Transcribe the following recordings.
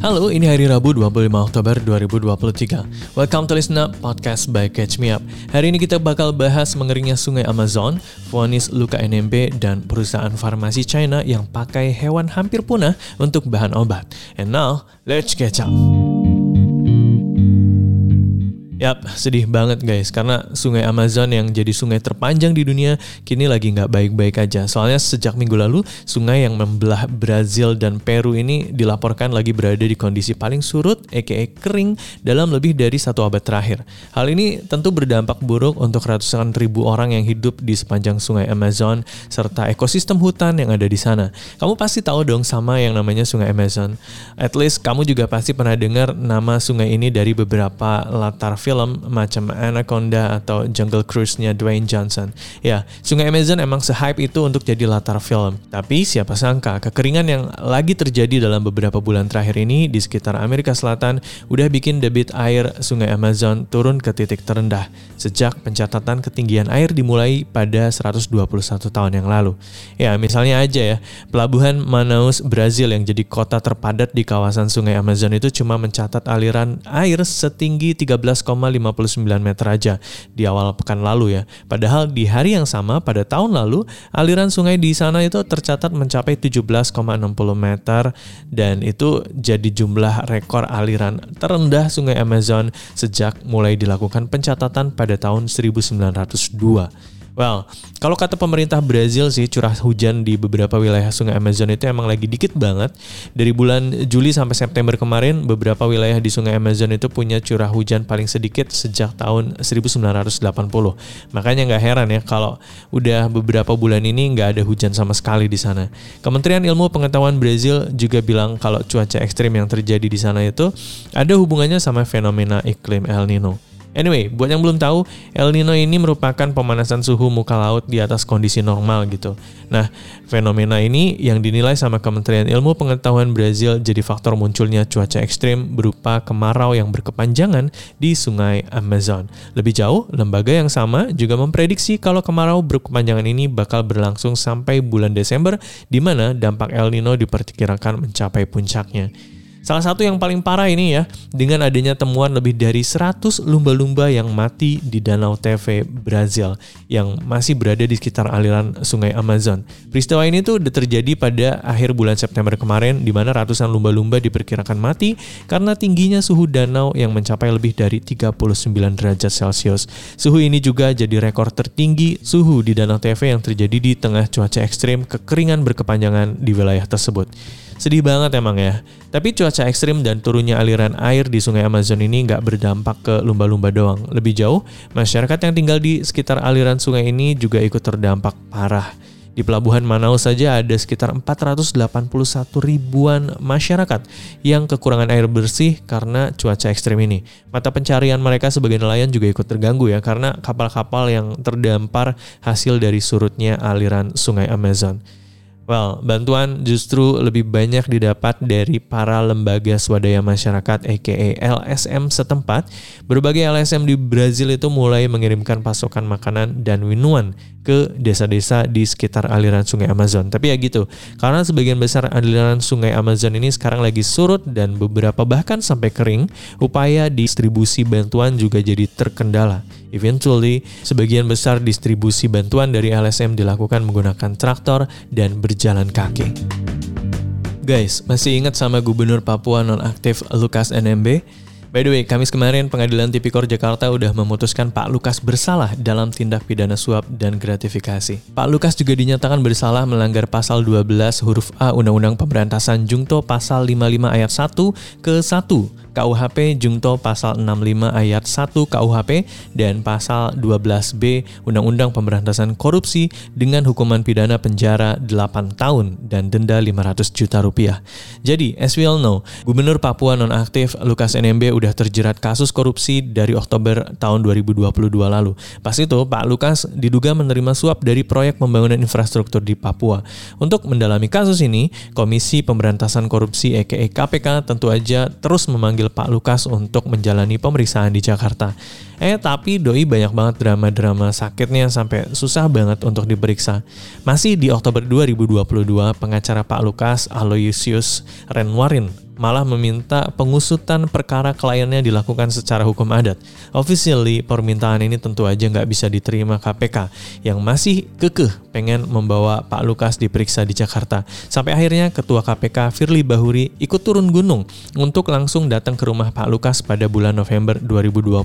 Halo, ini hari Rabu 25 Oktober 2023. Welcome to Listen Up, podcast by Catch Me Up. Hari ini kita bakal bahas mengeringnya sungai Amazon, vonis luka NMB, dan perusahaan farmasi China yang pakai hewan hampir punah untuk bahan obat. And now, let's catch up. Yap, sedih banget guys, karena sungai Amazon yang jadi sungai terpanjang di dunia kini lagi nggak baik-baik aja. Soalnya sejak minggu lalu, sungai yang membelah Brazil dan Peru ini dilaporkan lagi berada di kondisi paling surut, aka kering, dalam lebih dari satu abad terakhir. Hal ini tentu berdampak buruk untuk ratusan ribu orang yang hidup di sepanjang sungai Amazon, serta ekosistem hutan yang ada di sana. Kamu pasti tahu dong sama yang namanya sungai Amazon. At least kamu juga pasti pernah dengar nama sungai ini dari beberapa latar film film macam Anaconda atau Jungle Cruise-nya Dwayne Johnson. Ya, Sungai Amazon emang se-hype itu untuk jadi latar film. Tapi siapa sangka kekeringan yang lagi terjadi dalam beberapa bulan terakhir ini di sekitar Amerika Selatan udah bikin debit air Sungai Amazon turun ke titik terendah sejak pencatatan ketinggian air dimulai pada 121 tahun yang lalu. Ya, misalnya aja ya, pelabuhan Manaus, Brazil yang jadi kota terpadat di kawasan Sungai Amazon itu cuma mencatat aliran air setinggi 13, 1,59 meter aja di awal pekan lalu ya. Padahal di hari yang sama pada tahun lalu aliran sungai di sana itu tercatat mencapai 17,60 meter dan itu jadi jumlah rekor aliran terendah sungai Amazon sejak mulai dilakukan pencatatan pada tahun 1902. Well, kalau kata pemerintah Brazil sih curah hujan di beberapa wilayah sungai Amazon itu emang lagi dikit banget. Dari bulan Juli sampai September kemarin, beberapa wilayah di sungai Amazon itu punya curah hujan paling sedikit sejak tahun 1980. Makanya nggak heran ya kalau udah beberapa bulan ini nggak ada hujan sama sekali di sana. Kementerian Ilmu Pengetahuan Brazil juga bilang kalau cuaca ekstrim yang terjadi di sana itu ada hubungannya sama fenomena iklim El Nino. Anyway, buat yang belum tahu, El Nino ini merupakan pemanasan suhu muka laut di atas kondisi normal gitu. Nah, fenomena ini yang dinilai sama Kementerian Ilmu Pengetahuan Brazil jadi faktor munculnya cuaca ekstrim berupa kemarau yang berkepanjangan di sungai Amazon. Lebih jauh, lembaga yang sama juga memprediksi kalau kemarau berkepanjangan ini bakal berlangsung sampai bulan Desember, di mana dampak El Nino diperkirakan mencapai puncaknya. Salah satu yang paling parah ini ya, dengan adanya temuan lebih dari 100 lumba-lumba yang mati di Danau TV Brazil yang masih berada di sekitar aliran sungai Amazon. Peristiwa ini tuh terjadi pada akhir bulan September kemarin di mana ratusan lumba-lumba diperkirakan mati karena tingginya suhu danau yang mencapai lebih dari 39 derajat Celcius. Suhu ini juga jadi rekor tertinggi suhu di Danau TV yang terjadi di tengah cuaca ekstrim kekeringan berkepanjangan di wilayah tersebut. Sedih banget emang ya. Tapi cuaca ekstrim dan turunnya aliran air di sungai Amazon ini nggak berdampak ke lumba-lumba doang. Lebih jauh, masyarakat yang tinggal di sekitar aliran sungai ini juga ikut terdampak parah. Di pelabuhan Manaus saja ada sekitar 481 ribuan masyarakat yang kekurangan air bersih karena cuaca ekstrim ini. Mata pencarian mereka sebagai nelayan juga ikut terganggu ya karena kapal-kapal yang terdampar hasil dari surutnya aliran sungai Amazon. Well, bantuan justru lebih banyak didapat dari para lembaga swadaya masyarakat aka LSM setempat. Berbagai LSM di Brazil itu mulai mengirimkan pasokan makanan dan minuman ke desa-desa di sekitar aliran sungai Amazon. Tapi ya gitu, karena sebagian besar aliran sungai Amazon ini sekarang lagi surut dan beberapa bahkan sampai kering, upaya distribusi bantuan juga jadi terkendala. Eventually, sebagian besar distribusi bantuan dari LSM dilakukan menggunakan traktor dan berjalan kaki. Guys, masih ingat sama Gubernur Papua nonaktif Lukas NMB? By the way, Kamis kemarin Pengadilan Tipikor Jakarta udah memutuskan Pak Lukas bersalah dalam tindak pidana suap dan gratifikasi. Pak Lukas juga dinyatakan bersalah melanggar pasal 12 huruf A Undang-Undang Pemberantasan Jungto pasal 55 ayat 1 ke 1 KUHP Jungto pasal 65 ayat 1 KUHP dan pasal 12B Undang-Undang Pemberantasan Korupsi dengan hukuman pidana penjara 8 tahun dan denda 500 juta rupiah. Jadi, as we all know, Gubernur Papua nonaktif Lukas NMB udah terjerat kasus korupsi dari Oktober tahun 2022 lalu. Pas itu, Pak Lukas diduga menerima suap dari proyek pembangunan infrastruktur di Papua. Untuk mendalami kasus ini, Komisi Pemberantasan Korupsi EKE KPK tentu aja terus memanggil memanggil Pak Lukas untuk menjalani pemeriksaan di Jakarta. Eh tapi doi banyak banget drama-drama sakitnya sampai susah banget untuk diperiksa. Masih di Oktober 2022, pengacara Pak Lukas Aloysius Renwarin malah meminta pengusutan perkara kliennya dilakukan secara hukum adat. Officially, permintaan ini tentu aja nggak bisa diterima KPK yang masih kekeh pengen membawa Pak Lukas diperiksa di Jakarta. Sampai akhirnya Ketua KPK Firly Bahuri ikut turun gunung untuk langsung datang ke rumah Pak Lukas pada bulan November 2022.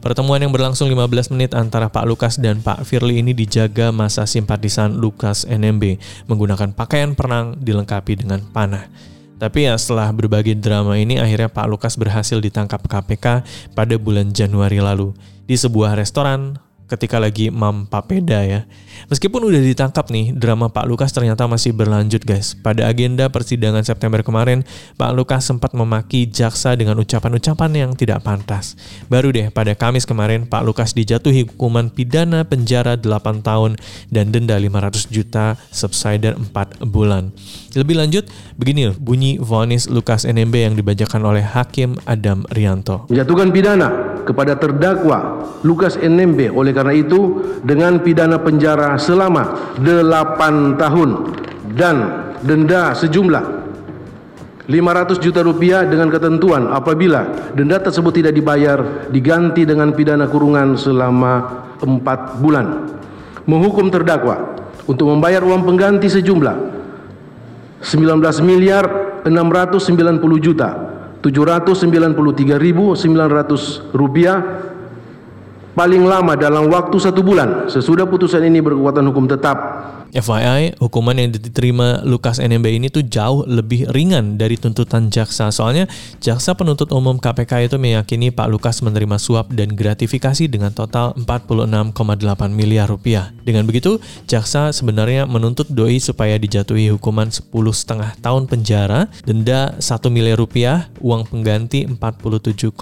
Pertemuan yang berlangsung 15 menit antara Pak Lukas dan Pak Firly ini dijaga masa simpatisan Lukas NMB menggunakan pakaian perang dilengkapi dengan panah. Tapi ya setelah berbagai drama ini akhirnya Pak Lukas berhasil ditangkap KPK pada bulan Januari lalu di sebuah restoran ketika lagi mam papeda ya. Meskipun udah ditangkap nih, drama Pak Lukas ternyata masih berlanjut guys. Pada agenda persidangan September kemarin, Pak Lukas sempat memaki jaksa dengan ucapan-ucapan yang tidak pantas. Baru deh pada Kamis kemarin, Pak Lukas dijatuhi hukuman pidana penjara 8 tahun dan denda 500 juta subsider 4 bulan. Lebih lanjut, begini bunyi vonis Lukas NMB yang dibacakan oleh Hakim Adam Rianto. Menjatuhkan pidana kepada terdakwa Lukas NMB oleh karena itu dengan pidana penjara selama 8 tahun dan denda sejumlah 500 juta rupiah dengan ketentuan apabila denda tersebut tidak dibayar diganti dengan pidana kurungan selama 4 bulan. Menghukum terdakwa untuk membayar uang pengganti sejumlah 19 miliar 690 juta 793.900 rupiah paling lama dalam waktu satu bulan. Sesudah putusan ini berkekuatan hukum tetap FYI, hukuman yang diterima Lukas NMB ini tuh jauh lebih ringan dari tuntutan jaksa. Soalnya jaksa penuntut umum KPK itu meyakini Pak Lukas menerima suap dan gratifikasi dengan total 46,8 miliar rupiah. Dengan begitu, jaksa sebenarnya menuntut doi supaya dijatuhi hukuman 10 setengah tahun penjara, denda 1 miliar rupiah, uang pengganti 47,8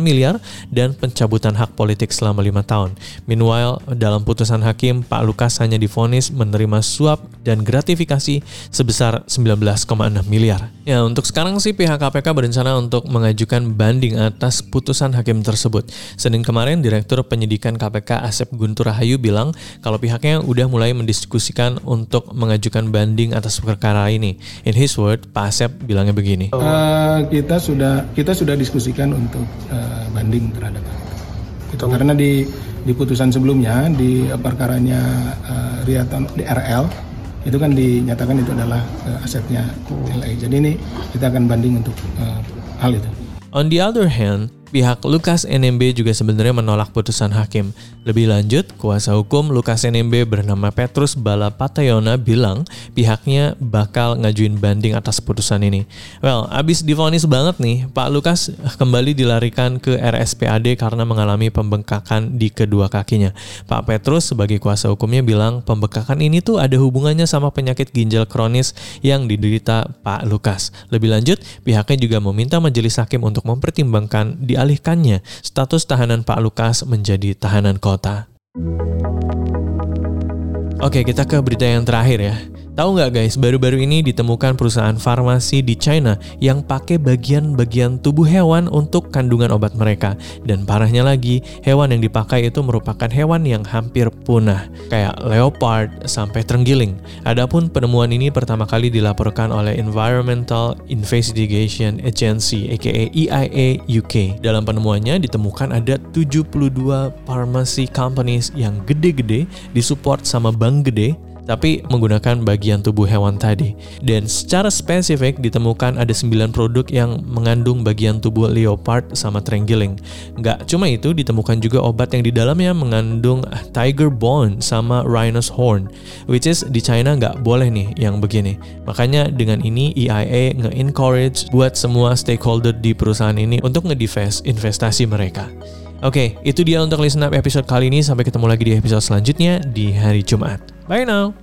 miliar, dan pencabutan hak politik selama 5 tahun. Meanwhile, dalam putusan hakim, Pak Lukas hanya difonis menerima menerima suap dan gratifikasi sebesar 19,6 miliar. Ya, untuk sekarang sih pihak KPK berencana untuk mengajukan banding atas putusan hakim tersebut. Senin kemarin, Direktur Penyidikan KPK Asep Guntur Rahayu bilang kalau pihaknya udah mulai mendiskusikan untuk mengajukan banding atas perkara ini. In his word, Pak Asep bilangnya begini. Uh, kita sudah kita sudah diskusikan untuk uh, banding terhadap itu karena di di putusan sebelumnya di perkaranya uh, Riatan di RL itu kan dinyatakan itu adalah uh, asetnya LA. Jadi ini kita akan banding untuk uh, hal itu. On the other hand, Pihak Lukas NMB juga sebenarnya menolak putusan hakim. Lebih lanjut, kuasa hukum Lukas NMB bernama Petrus Bala Patayona bilang pihaknya bakal ngajuin banding atas putusan ini. Well, abis difonis banget nih, Pak Lukas kembali dilarikan ke RSPAD karena mengalami pembengkakan di kedua kakinya. Pak Petrus sebagai kuasa hukumnya bilang pembengkakan ini tuh ada hubungannya sama penyakit ginjal kronis yang diderita Pak Lukas. Lebih lanjut, pihaknya juga meminta majelis hakim untuk mempertimbangkan di dialihkannya status tahanan Pak Lukas menjadi tahanan kota. Oke, kita ke berita yang terakhir ya. Tahu nggak guys, baru-baru ini ditemukan perusahaan farmasi di China yang pakai bagian-bagian tubuh hewan untuk kandungan obat mereka. Dan parahnya lagi, hewan yang dipakai itu merupakan hewan yang hampir punah, kayak leopard sampai terenggiling. Adapun penemuan ini pertama kali dilaporkan oleh Environmental Investigation Agency aka EIA UK. Dalam penemuannya ditemukan ada 72 pharmacy companies yang gede-gede disupport sama bank gede tapi menggunakan bagian tubuh hewan tadi. Dan secara spesifik ditemukan ada 9 produk yang mengandung bagian tubuh leopard sama terenggiling. Nggak cuma itu, ditemukan juga obat yang di dalamnya mengandung tiger bone sama rhino's horn, which is di China nggak boleh nih yang begini. Makanya dengan ini EIA nge-encourage buat semua stakeholder di perusahaan ini untuk nge-divest investasi mereka. Oke, okay, itu dia untuk listen up episode kali ini. Sampai ketemu lagi di episode selanjutnya di hari Jumat. Bye now.